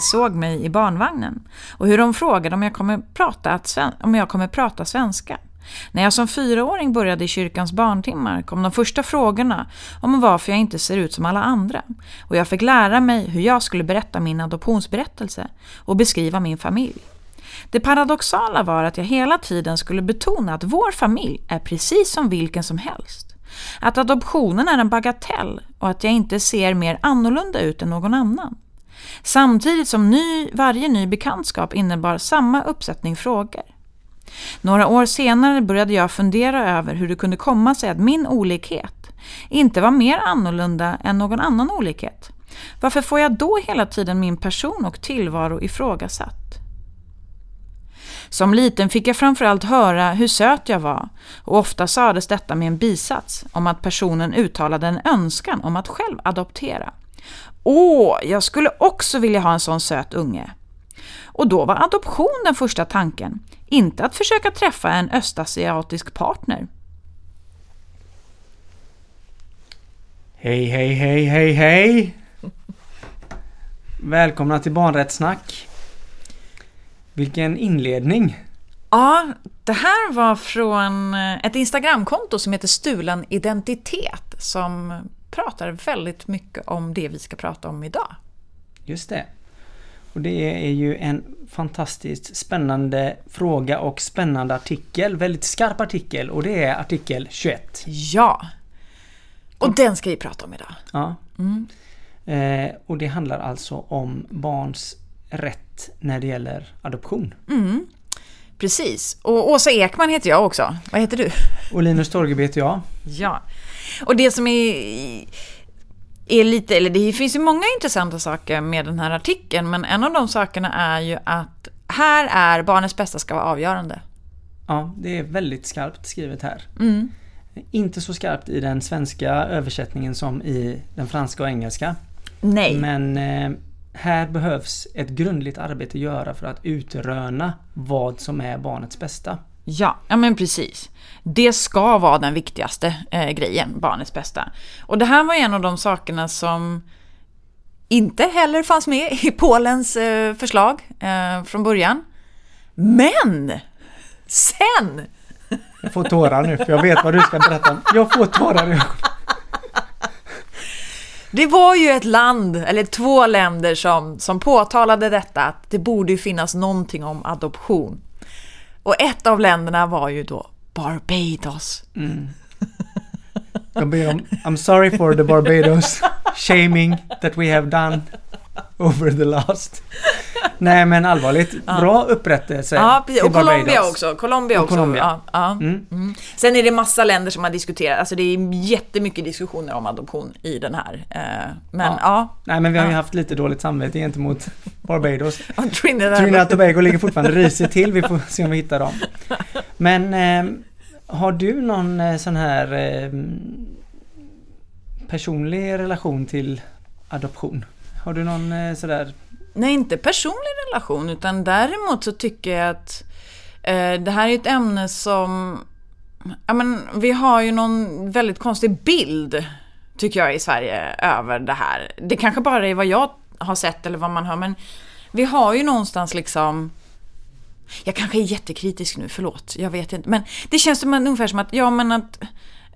såg mig i barnvagnen och hur de frågade om jag kommer prata, om jag kommer prata svenska. När jag som fyraåring började i kyrkans barntimmar kom de första frågorna om varför jag inte ser ut som alla andra och jag fick lära mig hur jag skulle berätta min adoptionsberättelse och beskriva min familj. Det paradoxala var att jag hela tiden skulle betona att vår familj är precis som vilken som helst. Att adoptionen är en bagatell och att jag inte ser mer annorlunda ut än någon annan. Samtidigt som ny, varje ny bekantskap innebar samma uppsättning frågor. Några år senare började jag fundera över hur det kunde komma sig att min olikhet inte var mer annorlunda än någon annan olikhet. Varför får jag då hela tiden min person och tillvaro ifrågasatt? Som liten fick jag framförallt höra hur söt jag var och ofta sades detta med en bisats om att personen uttalade en önskan om att själv adoptera. Åh, jag skulle också vilja ha en sån söt unge. Och då var adoption den första tanken, inte att försöka träffa en östasiatisk partner. Hej, hej, hej, hej, hej! Välkomna till Barnrättssnack. Vilken inledning! Ja, det här var från ett Instagramkonto som heter Stulen identitet som pratar väldigt mycket om det vi ska prata om idag. Just det. Och det är ju en fantastiskt spännande fråga och spännande artikel. Väldigt skarp artikel och det är artikel 21. Ja! Och den ska vi prata om idag. Ja. Mm. Eh, och det handlar alltså om barns rätt när det gäller adoption. Mm. Precis. Och Åsa Ekman heter jag också. Vad heter du? Och Linus Torgeby heter jag. Ja. Och det som är, är lite, eller det finns ju många intressanta saker med den här artikeln, men en av de sakerna är ju att här är barnets bästa ska vara avgörande. Ja, det är väldigt skarpt skrivet här. Mm. Inte så skarpt i den svenska översättningen som i den franska och engelska. Nej. Men eh, här behövs ett grundligt arbete göra för att utröna vad som är barnets bästa. Ja, ja men precis. Det ska vara den viktigaste eh, grejen, barnets bästa. Och det här var en av de sakerna som inte heller fanns med i Polens eh, förslag eh, från början. Men! Sen! Jag får tårar nu, för jag vet vad du ska berätta om. Jag får tårar ögonen. Det var ju ett land, eller två länder som, som påtalade detta att det borde finnas någonting om adoption. Och ett av länderna var ju då Barbados. Mm. Ber om, I'm sorry for the Barbados shaming that we have done over the last Nej men allvarligt, bra upprättelse Ja, precis. Och Colombia också. Colombia också. Colombia. Ja. Mm. Mm. Sen är det massa länder som har diskuterat, alltså det är jättemycket diskussioner om adoption i den här. Eh, men ja. Nej men vi har ju haft lite dåligt samvete gentemot Barbados. Trinidad. Trinidad och Tobago ligger fortfarande risigt till, vi får se om vi hittar dem. Men eh, har du någon eh, sån här eh, personlig relation till adoption? Har du någon eh, sådär Nej, inte personlig relation, utan däremot så tycker jag att eh, det här är ett ämne som... Ja, men, vi har ju någon väldigt konstig bild, tycker jag, i Sverige över det här. Det kanske bara är vad jag har sett eller vad man hör, men vi har ju någonstans liksom... Jag kanske är jättekritisk nu, förlåt, jag vet inte. Men det känns som, ungefär som att, ja men att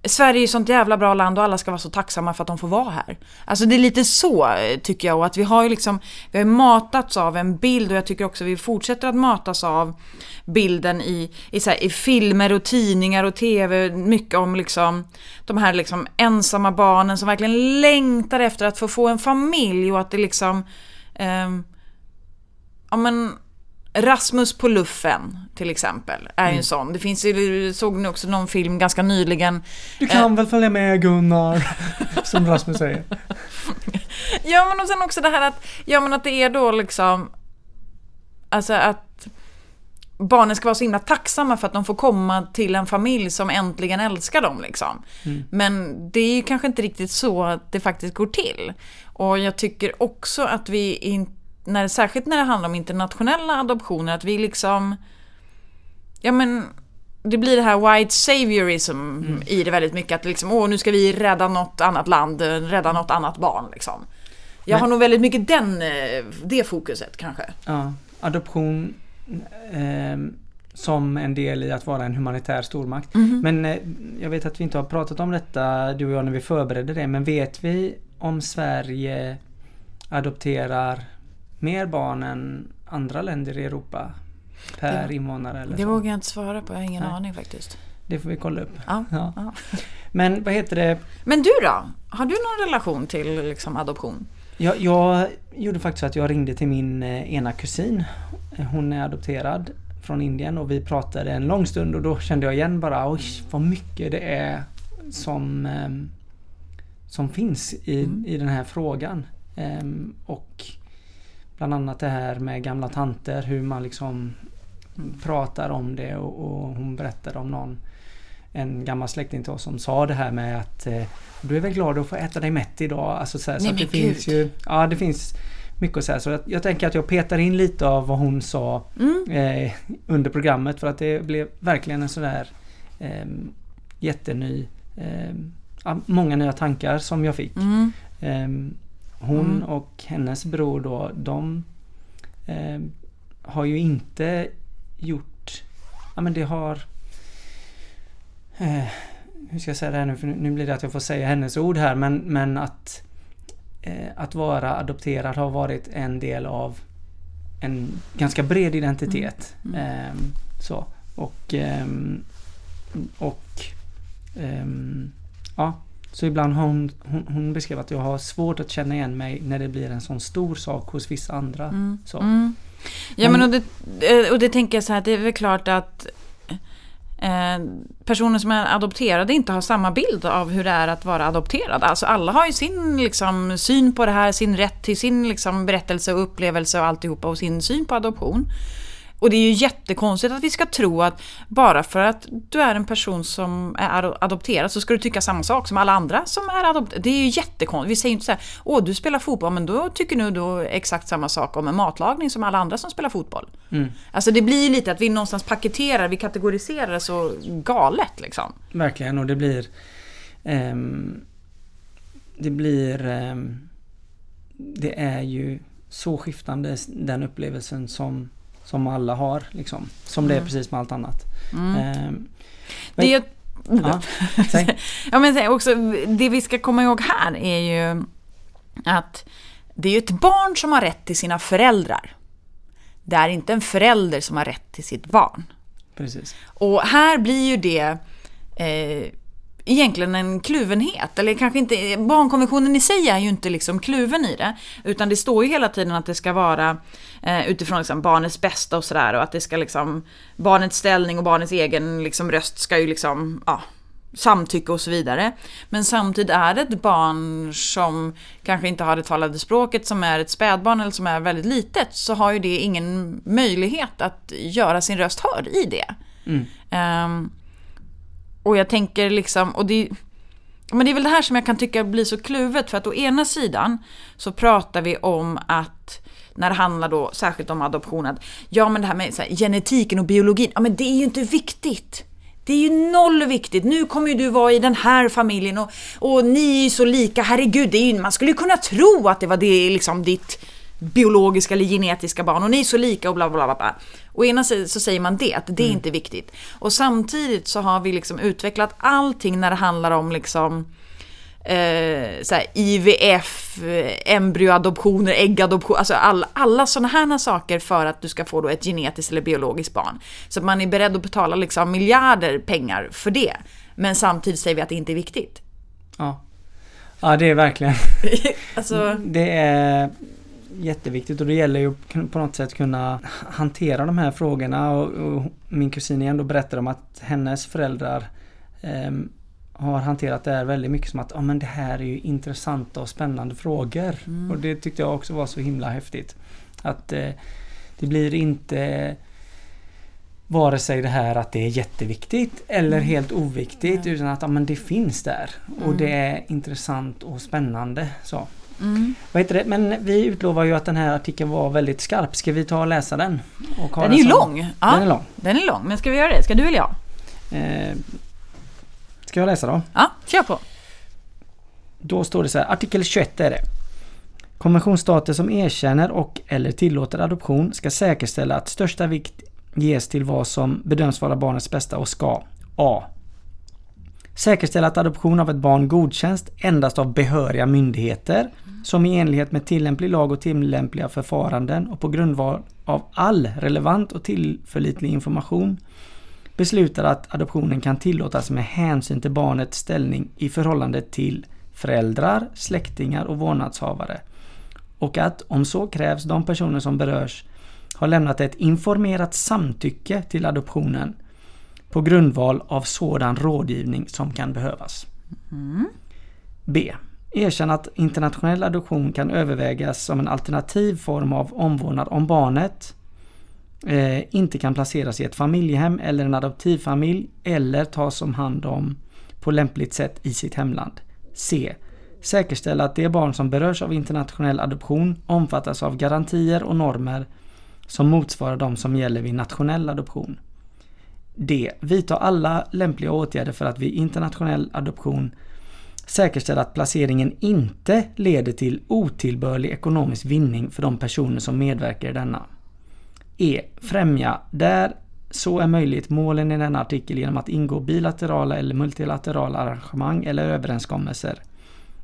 Sverige är ju sånt jävla bra land och alla ska vara så tacksamma för att de får vara här. Alltså det är lite så eh, tycker jag och att vi har ju liksom, vi har matats av en bild och jag tycker också vi fortsätter att matas av bilden i, i, så här, i filmer och tidningar och tv, mycket om liksom de här liksom ensamma barnen som verkligen längtar efter att få få en familj och att det liksom eh, ja men Rasmus på luffen till exempel är mm. en sån. Det finns ju, såg ni också någon film ganska nyligen. Du kan eh, väl följa med Gunnar, som Rasmus säger. ja men och sen också det här att, ja men att det är då liksom, alltså att barnen ska vara så himla tacksamma för att de får komma till en familj som äntligen älskar dem liksom. Mm. Men det är ju kanske inte riktigt så att det faktiskt går till. Och jag tycker också att vi inte när, särskilt när det handlar om internationella adoptioner, att vi liksom... Ja men, det blir det här white saviorism mm. i det väldigt mycket. Att liksom, åh nu ska vi rädda något annat land, rädda något annat barn liksom. Jag Men- har nog väldigt mycket den, eh, det fokuset kanske. Ja, adoption ehm, som en del i att vara en humanitär stormakt. Mhm. Men eh, jag vet att vi inte har pratat om detta du och jag när vi förberedde det. Men vet vi om Sverige adopterar mer barn än andra länder i Europa? Per Det- invånare eller Det så? vågar jag inte svara på, jag har ingen Nej. aning faktiskt. Det får vi kolla upp. Ja, Ja. ja. Men vad heter det? Men du då? Har du någon relation till liksom, adoption? Jag, jag gjorde faktiskt så att jag ringde till min eh, ena kusin. Eh, Hon är adopterad från Indien och vi pratade en lång stund och då kände jag igen bara oj vad mycket det är som, ehm, som finns i, Mm. i den här frågan. Ehm, och bland annat det här med gamla tanter, hur man liksom pratar om det och, och hon berättade om någon en gammal släkting till oss som sa det här med att eh, du är väl glad att få äta dig mätt idag. Alltså så här, så Nej, att det men finns gud. ju Ja det finns mycket att säga. Så jag, jag tänker att jag petar in lite av vad hon sa Mm. eh, under programmet för att det blev verkligen en sådär eh, jätteny eh, Många nya tankar som jag fick. Mm. Hon Mm. och hennes bror då, de eh, har ju inte gjort... Ja men det har... Eh, hur ska jag säga det här nu? För nu- blir det att jag får säga hennes ord här men, men att eh, att vara adopterad har varit en del av en ganska bred identitet. Mm. Ehm, så. Och, ehm, och ehm, ja, så ibland har hon, hon, hon beskrev att jag har svårt att känna igen mig när det blir en sån stor sak hos vissa andra. Mm. Så. Mm. Ja men och det, eh, och det tänker jag så här, det är väl klart att eh, personer som är adopterade inte har samma bild av hur det är att vara adopterad. Alltså alla har ju sin liksom, syn på det här, sin rätt till sin liksom, berättelse och upplevelse och alltihopa och sin syn på adoption. Och det är ju jättekonstigt att vi ska tro att bara för att du är en person som är ado- adopterad så ska du tycka samma sak som alla andra som är adopterade. Det är ju jättekonstigt. Vi säger ju inte så här, åh du spelar fotboll, men då tycker du då exakt samma sak om en matlagning som alla andra som spelar fotboll. Mm. Alltså det blir ju lite att vi någonstans paketerar, vi kategoriserar det så galet liksom. Verkligen och det blir ehm, Det blir ehm, Det är ju så skiftande den upplevelsen som Som alla har liksom. Som det är Mm. precis med allt annat. Mm. Ehm, Det, är- ja, ja, men också, det vi ska komma ihåg här är ju att det är ett barn som har rätt till sina föräldrar. Det är inte en förälder som har rätt till sitt barn. Precis. Och här blir ju det eh, egentligen en kluvenhet. Eller kanske inte, barnkonventionen i sig är ju inte liksom kluven i det. Utan det står ju hela tiden att det ska vara eh, utifrån liksom barnets bästa och sådär. Och att det ska liksom, barnets ställning och barnets egen liksom röst ska ju liksom, ja, samtycke och så vidare. Men samtidigt är det ett barn som kanske inte har det talade språket, som är ett spädbarn eller som är väldigt litet, så har ju det ingen möjlighet att göra sin röst hörd i det. Mm. Ehm, och jag tänker liksom, och det, men det är väl det här som jag kan tycka blir så kluvet, för att å ena sidan så pratar vi om att när det handlar då särskilt om adoption, att ja men det här med så här, genetiken och biologin, ja men det är ju inte viktigt. Det är ju noll viktigt. Nu kommer ju du vara i den här familjen och, och ni är ju så lika. Herregud, det är ju, man skulle ju kunna tro att det var det, liksom ditt biologiska eller genetiska barn och ni är så lika och bla bla bla. bla. Å ena sidan så säger man det, att det är inte viktigt. Och samtidigt så har vi liksom utvecklat allting när det handlar om liksom eh, så här, IVF, embryoadoptioner, äggadoption, alltså all, alla sådana här saker för att du ska få då ett genetiskt eller biologiskt barn. Så man är beredd att betala liksom miljarder pengar för det. Men samtidigt säger vi att det inte är viktigt. Ja. ja, det är verkligen alltså, Det är jätteviktigt och det gäller ju på något sätt kunna hantera de här frågorna och, och min kusin igen då berättade om att hennes föräldrar ehm, har hanterat det här väldigt mycket som att ah, men det här är ju intressanta och spännande frågor. Mm. Och det tyckte jag också var så himla häftigt. Att eh, det blir inte vare sig det här att det är jätteviktigt eller Mm. helt oviktigt Nej. utan att ah, men det finns där. Och Mm. det är intressant och spännande. Så. Mm. Vad heter det? Men vi utlovar ju att den här artikeln var väldigt skarp. Ska vi ta och läsa den? Och Den är ju lång. Ja, Den är lång. Den är lång, men ska vi göra det? Ska du eller jag? Eh, ska jag läsa då? Ja, kör på. Då står det så här, artikel 21 är det. Konventionsstater som erkänner och eller tillåter adoption ska säkerställa att största vikt ges till vad som bedöms vara barnets bästa och ska A. Säkerställa att adoption av ett barn godkänns endast av behöriga myndigheter som i enlighet med tillämplig lag och tillämpliga förfaranden och på grundval av all relevant och tillförlitlig information beslutar att adoptionen kan tillåtas med hänsyn till barnets ställning i förhållande till föräldrar, släktingar och vårdnadshavare. Och att om så krävs de personer som berörs har lämnat ett informerat samtycke till adoptionen på grundval av sådan rådgivning som kan behövas. Mm. B. Erkänn att internationell adoption kan övervägas som en alternativ form av omvårdnad om barnet eh, inte kan placeras i ett familjehem eller en adoptivfamilj eller tas om hand om på lämpligt sätt i sitt hemland. C. Säkerställa att de barn som berörs av internationell adoption omfattas av garantier och normer som motsvarar de som gäller vid nationell adoption. D. Vidta alla lämpliga åtgärder för att vid internationell adoption säkerställa att placeringen inte leder till otillbörlig ekonomisk vinning för de personer som medverkar i denna. E. Främja, där så är möjligt, målen i denna artikel genom att ingå bilaterala eller multilaterala arrangemang eller överenskommelser.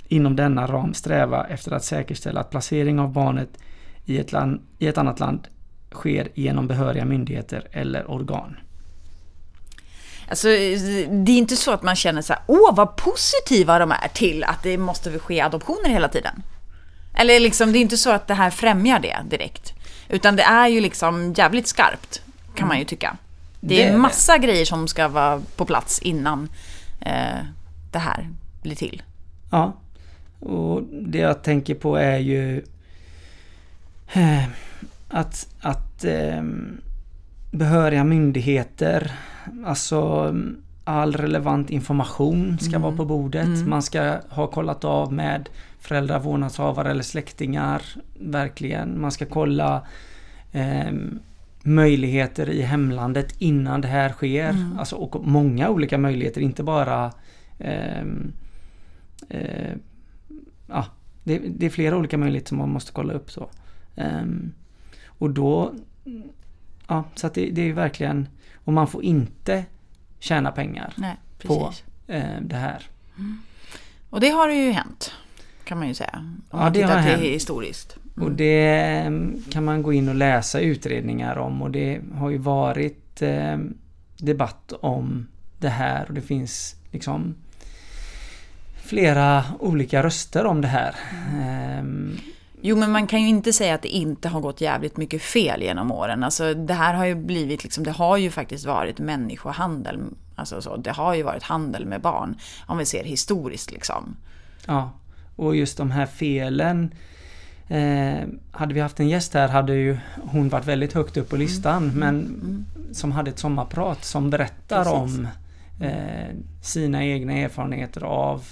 Inom denna ram sträva efter att säkerställa att placering av barnet i ett, land, i ett annat land sker genom behöriga myndigheter eller organ. Alltså, det är inte så att man känner så här, åh vad positiva de är till att det måste ske adoptioner hela tiden. Eller liksom, det är inte så att det här främjar det direkt. Utan det är ju liksom jävligt skarpt, kan man ju tycka. Det är massa grejer som ska vara på plats innan eh, det här blir till. Ja, och det jag tänker på är ju eh, att, att eh, behöriga myndigheter, alltså all relevant information ska mm. vara på bordet. Mm. Man ska ha kollat av med föräldrar, vårdnadshavare eller släktingar. Verkligen. Man ska kolla eh, möjligheter i hemlandet innan det här sker. Mm. Alltså, och många olika möjligheter, inte bara eh, eh, ja, det, det, är flera olika möjligheter som man måste kolla upp. så. Um, och då, ja, så att det, det är verkligen, och man får inte tjäna pengar Nej, på eh, det här. Mm. Och det har ju hänt, kan man ju säga. Om ja, man det har hänt. historiskt. Mm. Och det ehm, kan man gå in och läsa utredningar om och det har ju varit eh, debatt om det här och det finns liksom flera olika röster om det här. Mm. Jo, men man kan ju inte säga att det inte har gått jävligt mycket fel genom åren. Alltså, det här har ju blivit, liksom, det har ju faktiskt varit människohandel. Alltså, så, det har ju varit handel med barn, om vi ser historiskt liksom. Ja, och just de här felen. Eh, hade vi haft en gäst här hade ju hon varit väldigt högt upp på mm. listan, mm. men mm. som hade ett sommarprat som berättar Precis. om eh, sina egna erfarenheter av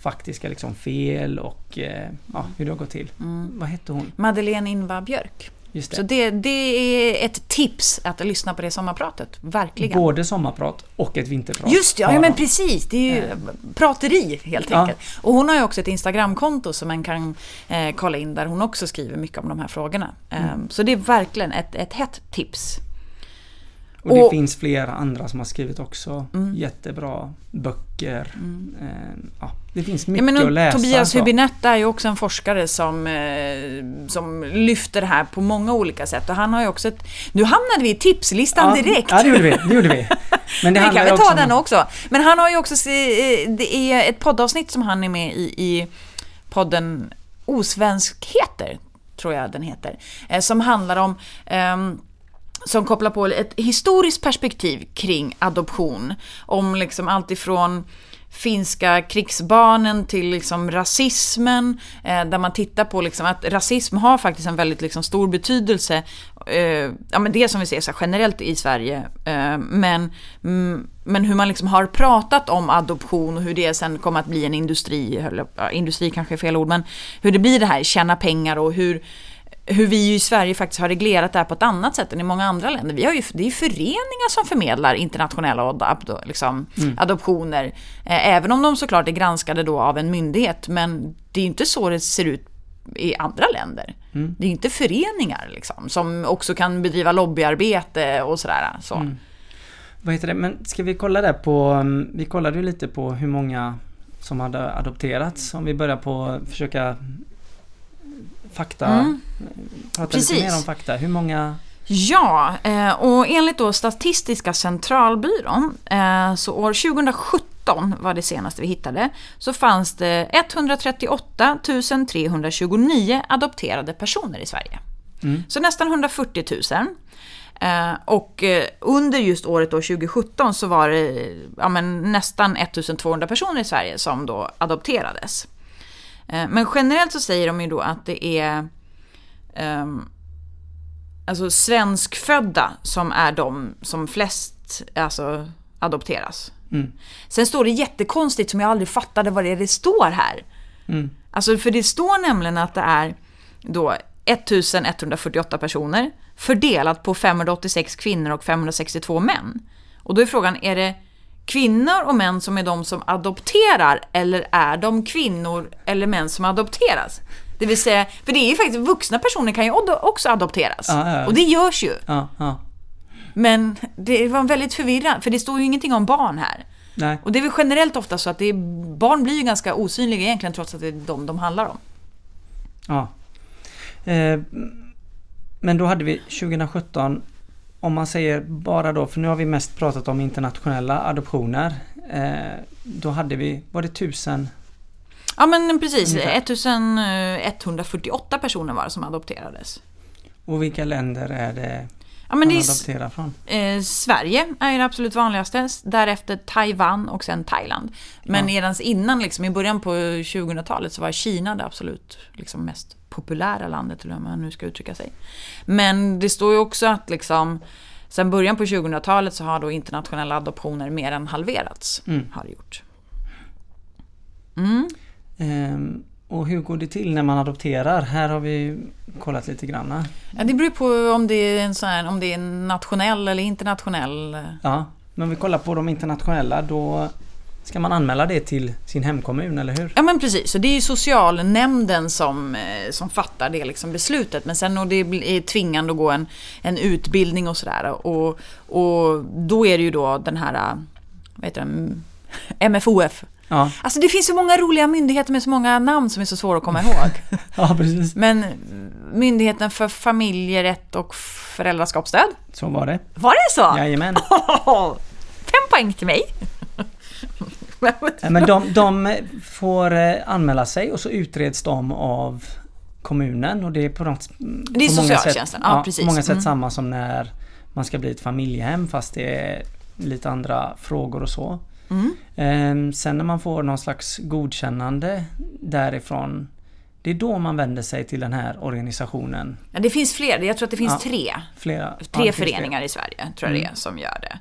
faktiska liksom fel och eh, ja, hur det har gått till. Mm. Vad hette hon? Madeleine Inva Björk. Just det. Så det, det är ett tips att lyssna på det sommarpratet, verkligen. Både sommarprat och ett vinterprat. Just ja, ja men precis. Det är ju äh. prateri helt enkelt. Ja. Och hon har ju också ett Instagramkonto som man kan eh, kolla in där hon också skriver mycket om de här frågorna. Mm. Um, så det är verkligen ett, ett hett tips. Och det och, finns flera andra som har skrivit också mm. jättebra böcker. Mm. Eh, ja, det finns mycket ja, att läsa. Tobias Hübinette är ju också en forskare som, eh, som lyfter det här på många olika sätt. Och han har ju också ett... Nu hamnade vi i tipslistan ja, direkt. Ja, det gjorde vi. Det gjorde vi. Men det vi kan väl ta den också. Men han har ju också... Det är ett poddavsnitt som han är med i, i podden Osvenskheter, tror jag den heter. Eh, som handlar om um, som kopplar på ett historiskt perspektiv kring adoption. Om liksom allt ifrån finska krigsbarnen till liksom rasismen, eh, där man tittar på liksom att rasism har faktiskt en väldigt liksom stor betydelse, eh, ja men det som vi ser så generellt i Sverige, eh, men, mm, men hur man liksom har pratat om adoption och hur det sen kommer att bli en industri, industri kanske är fel ord, men hur det blir det här, tjäna pengar och hur hur vi i Sverige faktiskt har reglerat det här på ett annat sätt än i många andra länder. Vi har ju, det är ju föreningar som förmedlar internationella adop, liksom, mm. adoptioner. Eh, även om de såklart är granskade då av en myndighet. Men det är inte så det ser ut i andra länder. Mm. Det är inte föreningar liksom, som också kan bedriva lobbyarbete och sådär. Så. Mm. Vad heter det, men ska vi kolla där på, mm, vi kollade ju lite på hur många som hade adopterats. Om vi börjar på försöka fakta, mm. prata Precis. lite mer om fakta. Hur många Ja, eh, och enligt då Statistiska centralbyrån eh, så år 2017 var det senaste vi hittade så fanns det 138 329 adopterade personer i Sverige. Mm. Så nästan 140 000. Eh, och under just året då 2017 så var det ja, nästan 1200 personer i Sverige som då adopterades. Men generellt så säger de ju då att det är um, alltså svenskfödda som är de som flest alltså, adopteras. Mm. Sen står det jättekonstigt som jag aldrig fattade vad det är det står här. Mm. Alltså för det står nämligen att det är då 1148 personer fördelat på 586 kvinnor och 562 män. Och då är frågan, är det kvinnor och män som är de som adopterar eller är de kvinnor eller män som adopteras? Det vill säga, för det är ju faktiskt, vuxna personer kan ju också adopteras. Ja, ja. Och det görs ju. Men det var väldigt förvirrande, för det står ju ingenting om barn här. Nej. Och det är väl generellt ofta så att är, barn blir ju ganska osynliga egentligen trots att det är de de handlar om. Ja. Eh, men då hade vi 2017 om man säger bara då, för nu har vi mest pratat om internationella adoptioner. Eh, då hade vi, var det tusen Ja men precis, 1148 personer var det som adopterades. Och vilka länder är det ja, men det adopterar från? Eh, Sverige är det absolut vanligaste, därefter Taiwan och sen Thailand. Men ja. Edans innan, liksom, i början på 2000-talet så var Kina det absolut liksom, mest populära landet, eller hur man nu ska uttrycka sig. Men det står ju också att liksom, sen början på 2000-talet så har då internationella adoptioner mer än halverats. Mm. Har det gjort. Mm. Ehm, och hur går det till när man adopterar? Här har vi kollat lite grann. Ja, det beror på om det är en sån här, om det är nationell eller internationell. Ja, men om vi kollar på de internationella då ska man anmäla det till sin hemkommun, eller hur? Ja men precis, så det är ju socialnämnden som, eh, som fattar det liksom beslutet. Men sen och det är tvingande att gå en, en utbildning och sådär. Och, och då är det ju då den här, vad heter den, MFOF Ja. Alltså det finns så många roliga myndigheter med så många namn som är så svåra att komma ihåg. ja, precis. Men Myndigheten för familjerätt och föräldraskapsstöd. Så var det. Var det så? Jajamän. Fem poäng till mig. Men de, de får eh, anmäla sig och så utreds de av kommunen och det är på, något, det är på många sätt, ja, ja, på många sätt mm. samma som när man ska bli ett familjehem fast det är lite andra frågor och så. Mm. Sen när man får någon slags godkännande därifrån det är då man vänder sig till den här organisationen. Ja, det finns fler. Jag tror att det finns ja, tre. Flera. Tre ja, föreningar i Sverige, tror jag mm. det är, som gör det.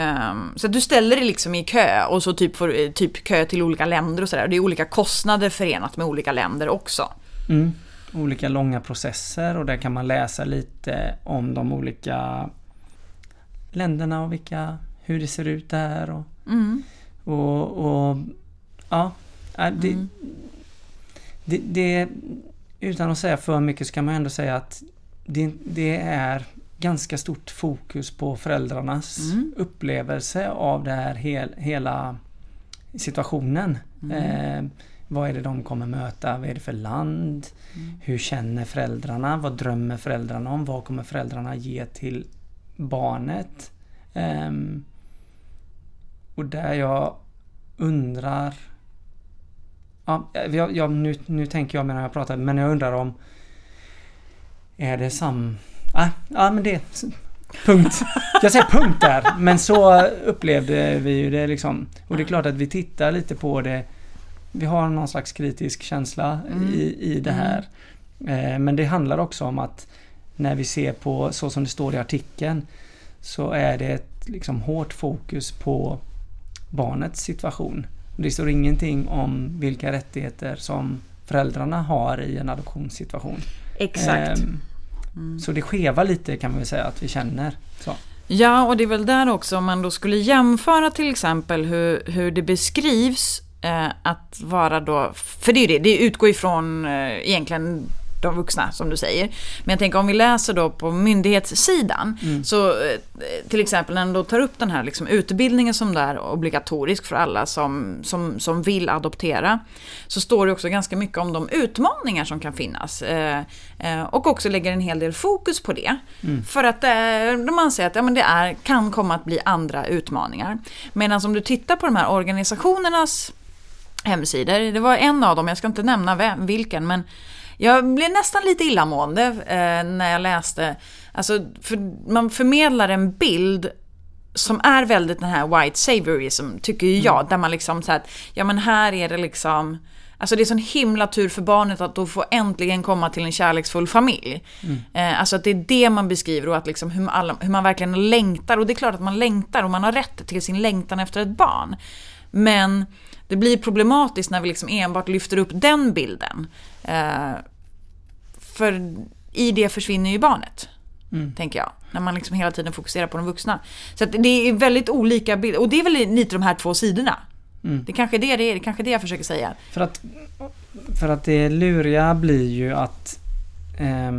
Um, så du ställer dig liksom i kö och så typ får typ kö till olika länder och sådär. Det är olika kostnader förenat med olika länder också. Mm. Olika långa processer och där kan man läsa lite om de olika länderna och vilka, hur det ser ut där. Och Mm. Och, och, ja, det, mm. det, det, utan att säga för mycket så kan man ändå säga att det, det är ganska stort fokus på föräldrarnas mm. upplevelse av det här hel, hela situationen. Mm. Eh, vad är det de kommer möta? Vad är det för land? Mm. Hur känner föräldrarna? Vad drömmer föräldrarna om? Vad kommer föräldrarna ge till barnet? Um, och där jag undrar... Ja, jag, jag, nu, nu tänker jag medan jag pratar, men jag undrar om... Är det sam... Ah, ja, men det... Punkt. Jag säger punkt där. Men så upplevde vi ju det liksom. Och det är klart att vi tittar lite på det. Vi har någon slags kritisk känsla mm. i, i det här. Mm. men det handlar också om att när vi ser på så som det står i artikeln så är det ett liksom hårt fokus på barnets situation. Det står ingenting om vilka rättigheter som föräldrarna har i en adoptionssituation. Exakt. Ehm, mm. Så det skevar lite kan man väl säga att vi känner. Så. Ja, och det är väl där också om man då skulle jämföra till exempel hur, hur det beskrivs eh, att vara då, för det är ju det, det utgår ifrån eh, egentligen de vuxna som du säger. Men jag tänker om vi läser då på myndighetssidan. Mm. Så eh, till exempel när de då tar upp den här liksom utbildningen som är obligatorisk för alla som, som, som vill adoptera. Så står det också ganska mycket om de utmaningar som kan finnas. Eh, eh, och också lägger en hel del fokus på det. Mm. För att eh, de anser att ja, men det är, kan komma att bli andra utmaningar. Medan om du tittar på de här organisationernas hemsidor. Det var en av dem, jag ska inte nämna vem, vilken, men jag blev nästan lite illamående eh, när jag läste. Alltså, för man förmedlar en bild som är väldigt den här white saviorism, tycker jag. Mm. Där man liksom säger att, ja men här är det liksom... Alltså det är sån himla tur för barnet att då få äntligen komma till en kärleksfull familj. Mm. Eh, alltså att det är det man beskriver och att liksom hur, alla, hur man verkligen längtar. Och det är klart att man längtar och man har rätt till sin längtan efter ett barn. Men det blir problematiskt när vi liksom enbart lyfter upp den bilden. Eh, för i det försvinner ju barnet. Mm. Tänker jag. När man liksom hela tiden fokuserar på de vuxna. Så det är väldigt olika bilder. Och det är väl lite de här två sidorna. Mm. Det är kanske det det är, det kanske det jag försöker säga. För att, för att det luriga blir ju att eh,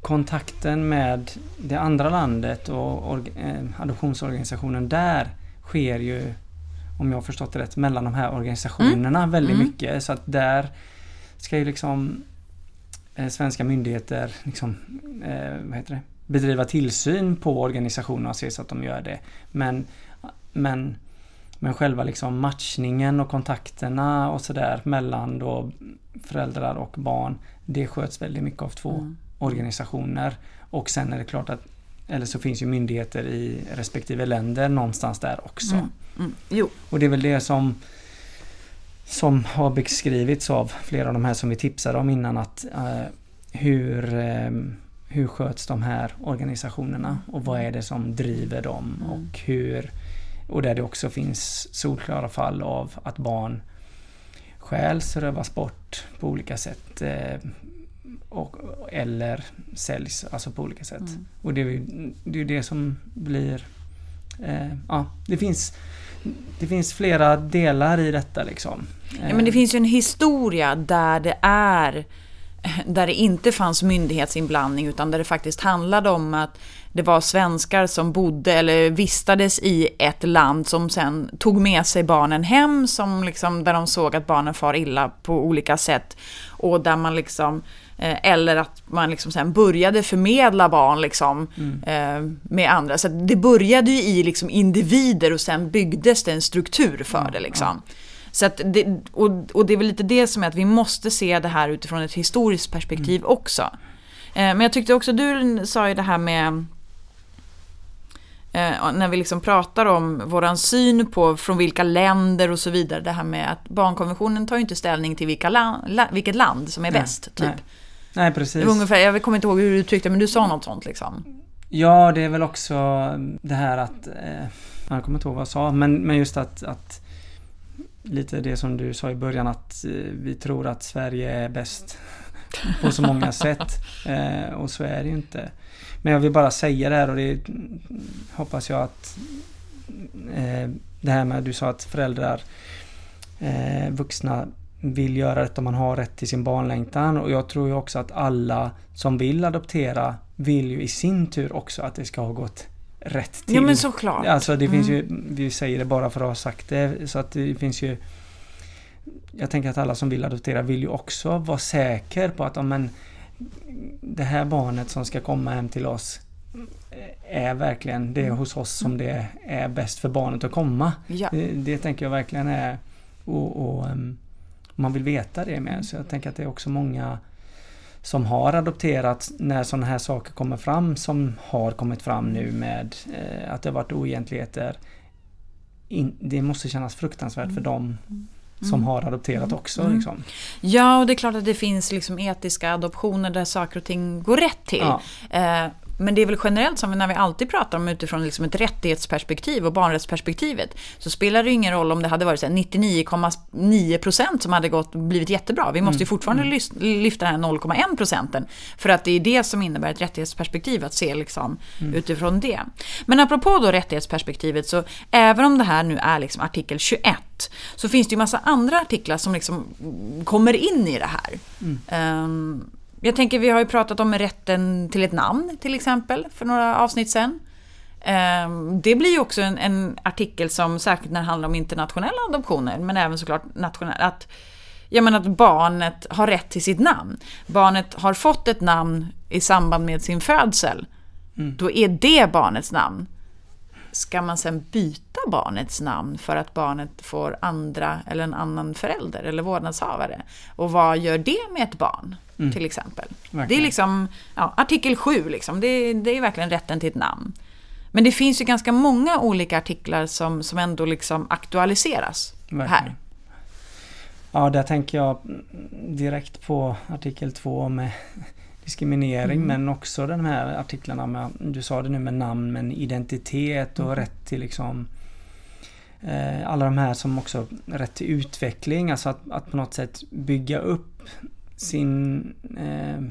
kontakten med det andra landet och or, eh, adoptionsorganisationen där sker ju om jag har förstått det rätt, mellan de här organisationerna mm. väldigt mm. mycket. Så att där ska ju liksom svenska myndigheter liksom, eh, vad heter det? bedriva tillsyn på organisationerna och se så att de gör det. Men, men, men själva liksom matchningen och kontakterna och sådär mellan då föräldrar och barn det sköts väldigt mycket av två mm. organisationer. Och sen är det klart att eller så finns ju myndigheter i respektive länder någonstans där också. Mm. Mm. Jo. Och det är väl det som som har beskrivits av flera av de här som vi tipsade om innan att uh, hur, um, hur sköts de här organisationerna och vad är det som driver dem mm. och hur och där det också finns solklara fall av att barn stjäls, rövas bort på olika sätt. Uh, och, eller säljs alltså på olika sätt. Mm. Och det är ju det, är det som blir... Eh, ja, det finns, det finns flera delar i detta liksom. Ja, men det finns ju en historia där det är där det inte fanns myndighetsinblandning utan där det faktiskt handlade om att det var svenskar som bodde eller vistades i ett land som sen tog med sig barnen hem som liksom, där de såg att barnen far illa på olika sätt och där man liksom Eh, eller att man liksom sen började förmedla barn liksom, mm. eh, med andra. Så det började ju i liksom individer och sen byggdes det en struktur för mm. det. Liksom. Så det, och, och, det är väl lite det som är att vi måste se det här utifrån ett historiskt perspektiv mm. också. Eh, men jag tyckte också du sa ju det här med eh, när vi liksom pratar om våran syn på från vilka länder och så vidare. Det här med att barnkonventionen tar ju inte ställning till vilka la, vilket land som är nej, bäst. Typ. Nej. Nej, precis. ungefär, jag kommer inte ihåg hur du uttryckte men du sa något sånt liksom. Ja, det är väl också det här att... Eh, jag kommer inte ihåg vad jag sa, men, men just att, att lite det som du sa i början att eh, vi tror att Sverige är bäst på så många sätt. Eh, och så är det ju inte. Men jag vill bara säga det här och det hoppas jag att eh, det här med att du sa att föräldrar, eh, vuxna vill göra detta, man har rätt till sin barnlängtan och jag tror ju också att alla som vill adoptera vill ju i sin tur också att det ska ha gått rätt till. Ja men såklart. Alltså det mm. finns ju, vi säger det bara för att ha sagt det, så att det finns ju Jag tänker att alla som vill adoptera vill ju också vara säker på att om en det här barnet som ska komma hem till oss är verkligen det hos oss som det är bäst för barnet att komma. Ja. Det, det tänker jag verkligen är och, och um, man vill veta det med. Så jag tänker att det är också många som har adopterat när sådana här saker kommer fram som har kommit fram nu med eh, att det har varit oegentligheter. In, det måste kännas fruktansvärt för dem som mm. har adopterat också. Mm. Liksom. Ja, och det är klart att det finns liksom etiska adoptioner där saker och ting går rätt till. Ja. Eh, men det är väl generellt som när vi alltid pratar om utifrån liksom ett rättighetsperspektiv och barnrättsperspektivet. Så spelar det ingen roll om det hade varit 99,9% som hade gått, blivit jättebra. Vi måste ju mm. fortfarande mm. lyfta den här 0,1 procenten. För att det är det som innebär ett rättighetsperspektiv, att se liksom mm. utifrån det. Men apropå då rättighetsperspektivet, så även om det här nu är liksom artikel 21 rätt. Så finns det ju massa andra artiklar som liksom kommer in i det här. Mm. Um, jag tänker, vi har ju pratat om rätten till ett namn till exempel för några avsnitt sen. Um, det blir ju också en, en, artikel som, särskilt när det handlar om internationella adoptioner, men även såklart nationella, att Ja men att barnet har rätt till sitt namn. Barnet har fått ett namn i samband med sin födsel. Mm. Då är det barnets namn. Ska man sen byta barnets namn för att barnet får andra eller en annan förälder eller vårdnadshavare? Och vad gör det med ett barn? Mm. Till exempel. Verkligen. Det är liksom ja, artikel 7, liksom. det, det är verkligen rätten till ett namn. Men det finns ju ganska många olika artiklar som, som ändå liksom aktualiseras verkligen. här. Ja, där tänker jag direkt på artikel 2 med diskriminering mm. men också de här artiklarna med, du sa det nu med namn men identitet och mm. rätt till liksom eh, alla de här som också rätt till utveckling, alltså att, att på något sätt bygga upp sin eh,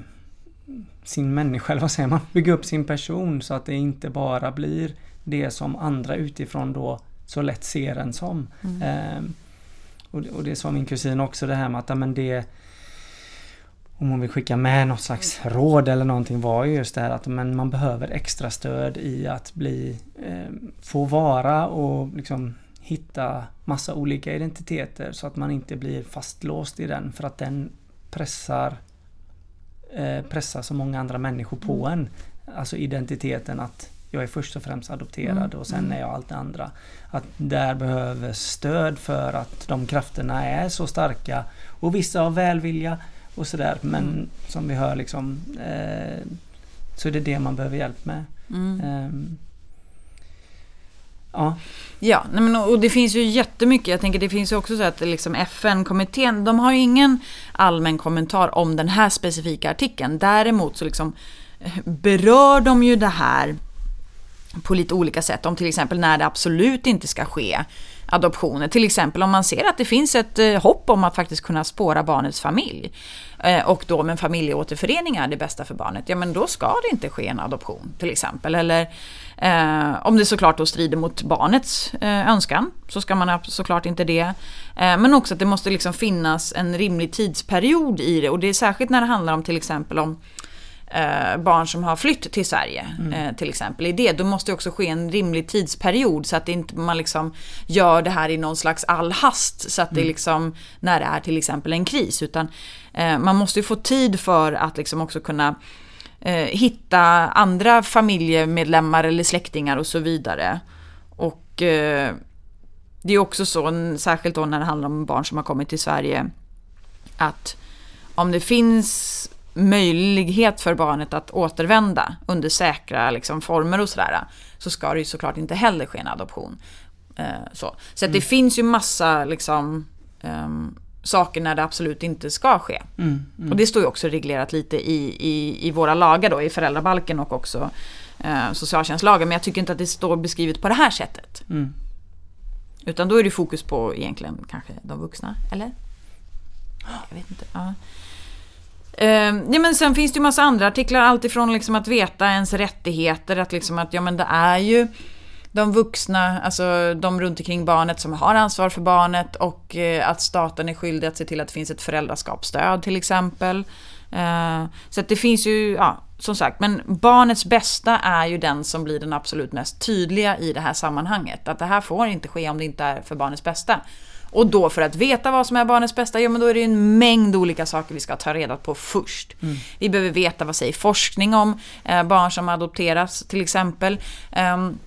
sin människa, eller vad säger man? Bygga upp sin person så att det inte bara blir det som andra utifrån då så lätt ser en som. Mm. Eh, och, och det sa min kusin också det här med att men det om hon vill skicka med något slags råd eller någonting var ju just det här att men man behöver extra stöd i att bli eh, få vara och liksom hitta massa olika identiteter så att man inte blir fastlåst i den för att den pressar eh, pressar så många andra människor på mm. en. Alltså identiteten att jag är först och främst adopterad mm. och sen är jag allt det andra. Att där behöver stöd för att de krafterna är så starka och vissa har välvilja och sådär men mm. som vi hör liksom eh, så är det det man behöver hjälp med. Mm. Um, Ja. Ja, men, och det finns ju jättemycket. Jag tänker det finns ju också så att liksom FN-kommittén, de har ju ingen allmän kommentar om den här specifika artikeln. Däremot så liksom eh, berör de ju det här på lite olika sätt. Om till exempel när det absolut inte ska ske adoptioner. Till exempel om man ser att det finns ett eh, hopp om att faktiskt kunna spåra barnets familj. Eh, och då med familjeåterförening är det bästa för barnet. Ja men då ska det inte ske en adoption till exempel. Eller eh, om det såklart då strider mot barnets eh, önskan så ska man såklart inte det. Eh, men också att det måste liksom finnas en rimlig tidsperiod i det. Och det är särskilt när det handlar om till exempel om eh, barn som har flytt till Sverige mm. eh, till exempel. I det, då måste det också ske en rimlig tidsperiod så att inte man liksom gör det här i någon slags all hast så att mm. det liksom när det är till exempel en kris. Utan eh, man måste ju få tid för att liksom också kunna eh, hitta andra familjemedlemmar eller släktingar och så vidare. Och eh, det är också så, särskilt då när det handlar om barn som har kommit till Sverige, att om det finns möjlighet för barnet att återvända under säkra liksom, former och sådär, så ska det ju såklart inte heller ske en adoption. Eh, så så mm. det finns ju massa liksom, um, saker när det absolut inte ska ske. Mm, mm. Och det står ju också reglerat lite i, i, i våra lagar då, i föräldrabalken och också eh, socialtjänstlagen. Men jag tycker inte att det står beskrivet på det här sättet. Mm. Utan då är det fokus på egentligen kanske de vuxna, eller? Jag vet inte. Ja. Eh, ja, men sen finns det ju massa andra artiklar, alltifrån liksom att veta ens rättigheter, att liksom att ja men det är ju de vuxna, alltså de runt omkring barnet som har ansvar för barnet och eh, att staten är skyldig att se till att det finns ett föräldraskapsstöd till exempel. Ehm, så att det finns ju, ja, som sagt, men barnets bästa är ju den som blir den absolut mest tydliga i det här sammanhanget. Att det här får inte ske om det inte är för barnets bästa. Och då för att veta vad som är barnets bästa, ja men då är det en mängd olika saker vi ska ta reda på först. Mm. Vi behöver veta vad säger forskning om eh, barn som adopteras till exempel. Um,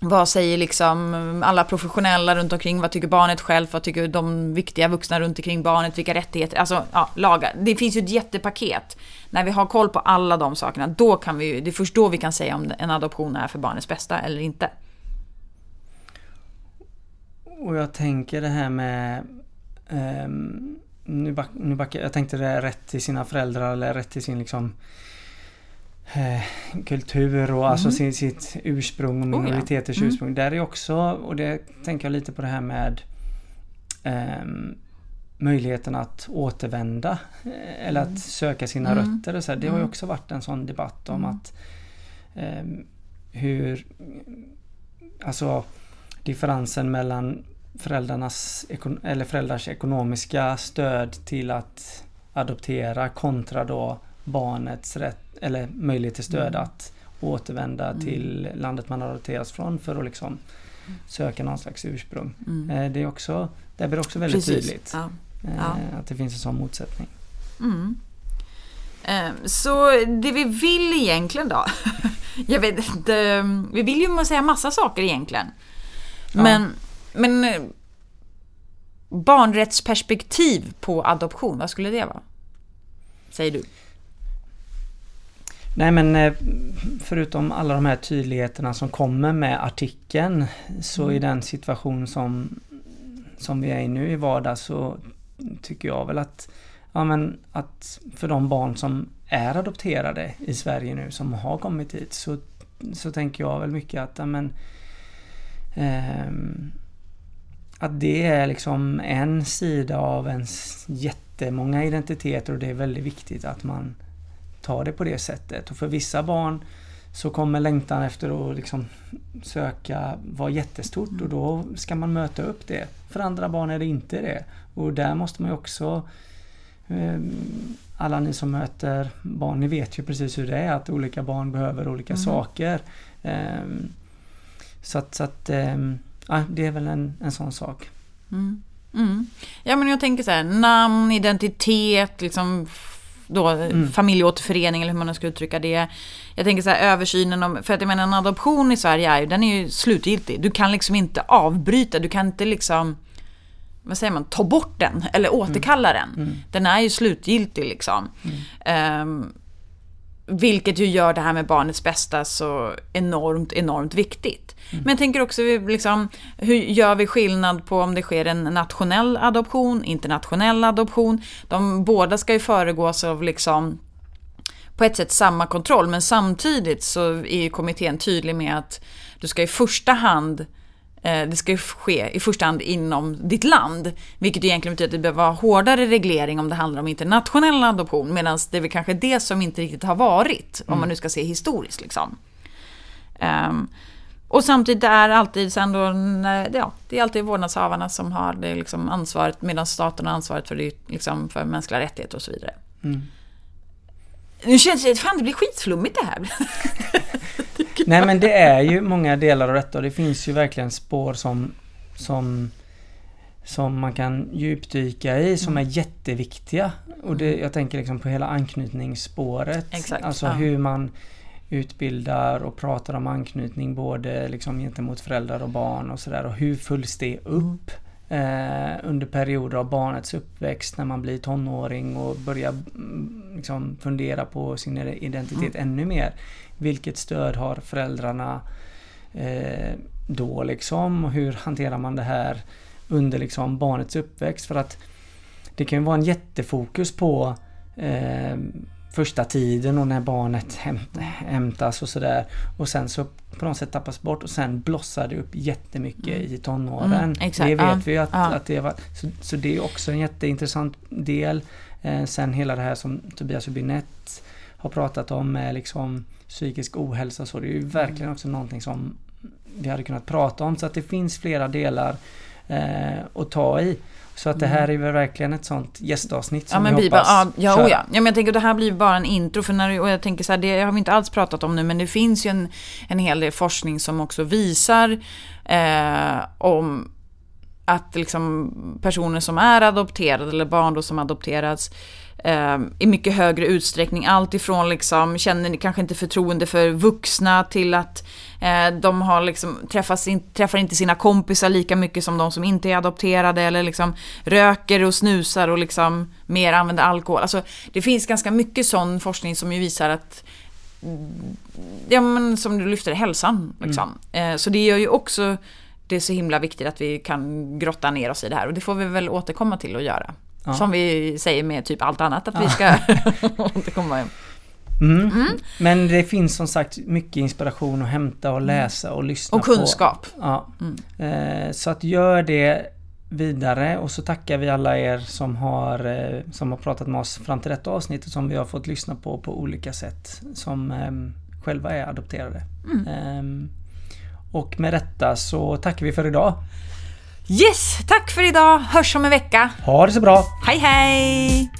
vad säger liksom alla professionella runt omkring? Vad tycker barnet själv? Vad tycker de viktiga vuxna runt omkring barnet? Vilka rättigheter? Alltså, ja, lagar. Det finns ju ett jättepaket. När vi har koll på alla de sakerna, då kan vi det är först då vi kan säga om en adoption är för barnets bästa eller inte. Och jag tänker det här med um, nu, back, nu backar jag tänkte det är rätt till sina föräldrar eller rätt till sin liksom eh, kultur och alltså mm. alltså sin, sitt ursprung och minoriteters oh, ja. mm. ursprung. Där är också, och det tänker jag lite på det här med um, möjligheten att återvända eh, eller mm. att söka sina mm. rötter. Och så här. Det har ju mm. också varit en sån debatt om mm. att um, hur alltså differensen mellan föräldrarnas, eller föräldrars ekonomiska stöd till att adoptera kontra då barnets rätt eller möjlighet till stöd mm. att återvända mm. till landet man adopterats från för att liksom söka någon slags ursprung. Mm. Eh, det, är också, det blir också väldigt Precis. tydligt ja. Eh, ja. att det finns en sån motsättning. Mm. Eh, så det vi vill egentligen då? Jag vet inte. Vi vill ju säga massa saker egentligen. Men, ja. men barnrättsperspektiv på adoption, vad skulle det vara? Säger du? Nej men eh, förutom alla de här tydligheterna som kommer med artikeln så mm. i den situation som, som vi är i nu i vardag så tycker jag väl att, ja, men att för de barn som är adopterade i Sverige nu som har kommit hit så, så tänker jag väl mycket att ja, men, eh, att det är liksom en sida av ens jättemånga identiteter och det är väldigt viktigt att man ta det på det sättet. Och för vissa barn så kommer längtan efter att liksom söka vara jättestort och då ska man möta upp det. För andra barn är det inte det. Och där måste man ju också ehm, alla ni som möter barn, ni vet ju precis hur det är att olika barn behöver olika mm. saker. Så att, så att ehm, ja, det är väl en, en sån sak. Mm. Mm. Ja men jag tänker så här, namn, identitet, liksom då, mm. familjeåterförening eller hur man nu ska uttrycka det. Jag tänker så här översynen om, för att jag menar en adoption i Sverige är ju, den är ju slutgiltig. Du kan liksom inte avbryta, du kan inte liksom, vad säger man, ta bort den eller återkalla mm. den. Mm. Den är ju slutgiltig liksom. Um, vilket ju gör det här med barnets bästa så enormt, enormt viktigt. Mm. Men jag tänker också, liksom, hur gör vi skillnad på om det sker en nationell adoption, internationell adoption? De båda ska ju föregås av liksom på ett sätt samma kontroll, men samtidigt så är ju kommittén tydlig med att du ska i första hand det ska ske i första hand inom ditt land. Vilket egentligen betyder att det behöver vara hårdare reglering om det handlar om internationell adoption. Medan det är väl kanske det som inte riktigt har varit. Mm. Om man nu ska se historiskt liksom. Um, och samtidigt är alltid sen då, ja, det är alltid vårdnadshavarna som har det liksom ansvaret medan staten har ansvaret för, det, liksom, för mänskliga rättigheter och så vidare. Mm. Nu känns det, fan det blir skitflummigt det här. Nej men det är ju många delar av detta och det finns ju verkligen spår som som som man kan djupdyka i som mm. är jätteviktiga. Och det, mm. jag tänker liksom på hela anknytningsspåret. Exakt, alltså ja. hur man utbildar och pratar om anknytning både liksom gentemot föräldrar och barn och sådär. Och hur följs det upp? Eh, under perioder av barnets uppväxt när man blir tonåring och börjar mm, liksom, fundera på sin identitet mm. ännu mer. Vilket stöd har föräldrarna eh, då liksom? Och hur hanterar man det här under liksom barnets uppväxt? För att det kan ju vara en jättefokus på eh, första tiden och när barnet hämtas och sådär. Och sen så på något sätt tappas bort och sen blossar det upp jättemycket mm. i tonåren. Mm, det vet ja. vi att, ja. att det var. Så, så, det är också en jätteintressant del. Eh, sen hela det här som Tobias Hubinett har pratat om med liksom psykisk ohälsa så det är ju verkligen också någonting som vi hade kunnat prata om så att det finns flera delar eh, att ta i. Så att det här är väl verkligen ett sånt gästavsnitt som ja, men vi hoppas ja, ja, ja. ja, men jag tänker att det här blir bara en intro. För när, och jag tänker så här, det har vi inte alls pratat om nu, men det finns ju en, en hel del forskning som också visar eh, om att liksom personer som är adopterade eller barn då som adopterats eh, i mycket högre utsträckning. Allt ifrån liksom, känner kanske inte förtroende för vuxna till att eh, de har liksom, träffas in, träffar inte sina kompisar lika mycket som de som inte är adopterade eller liksom röker och snusar och liksom mer använder alkohol. Alltså, det finns ganska mycket sån forskning som ju visar att Ja men som du lyfter, hälsan. Liksom. Mm. Eh, så det gör ju också det är så himla viktigt att vi kan grotta ner oss i det här och det får vi väl återkomma till att göra. Ja. Som vi säger med typ allt annat att vi ska återkomma. Mm. Mm. Men det finns som sagt mycket inspiration att hämta och läsa och lyssna på. Och kunskap. På. Ja. Mm. Eh, så att gör det vidare och så tackar vi alla er som har, eh, som har pratat med oss fram till detta avsnitt och som vi har fått lyssna på på olika sätt. Som ehm, själva är adopterade. Mm. Och med detta så tackar vi för idag. Yes, tack för idag. Hörs om en vecka. Ha det så bra! Hej hej!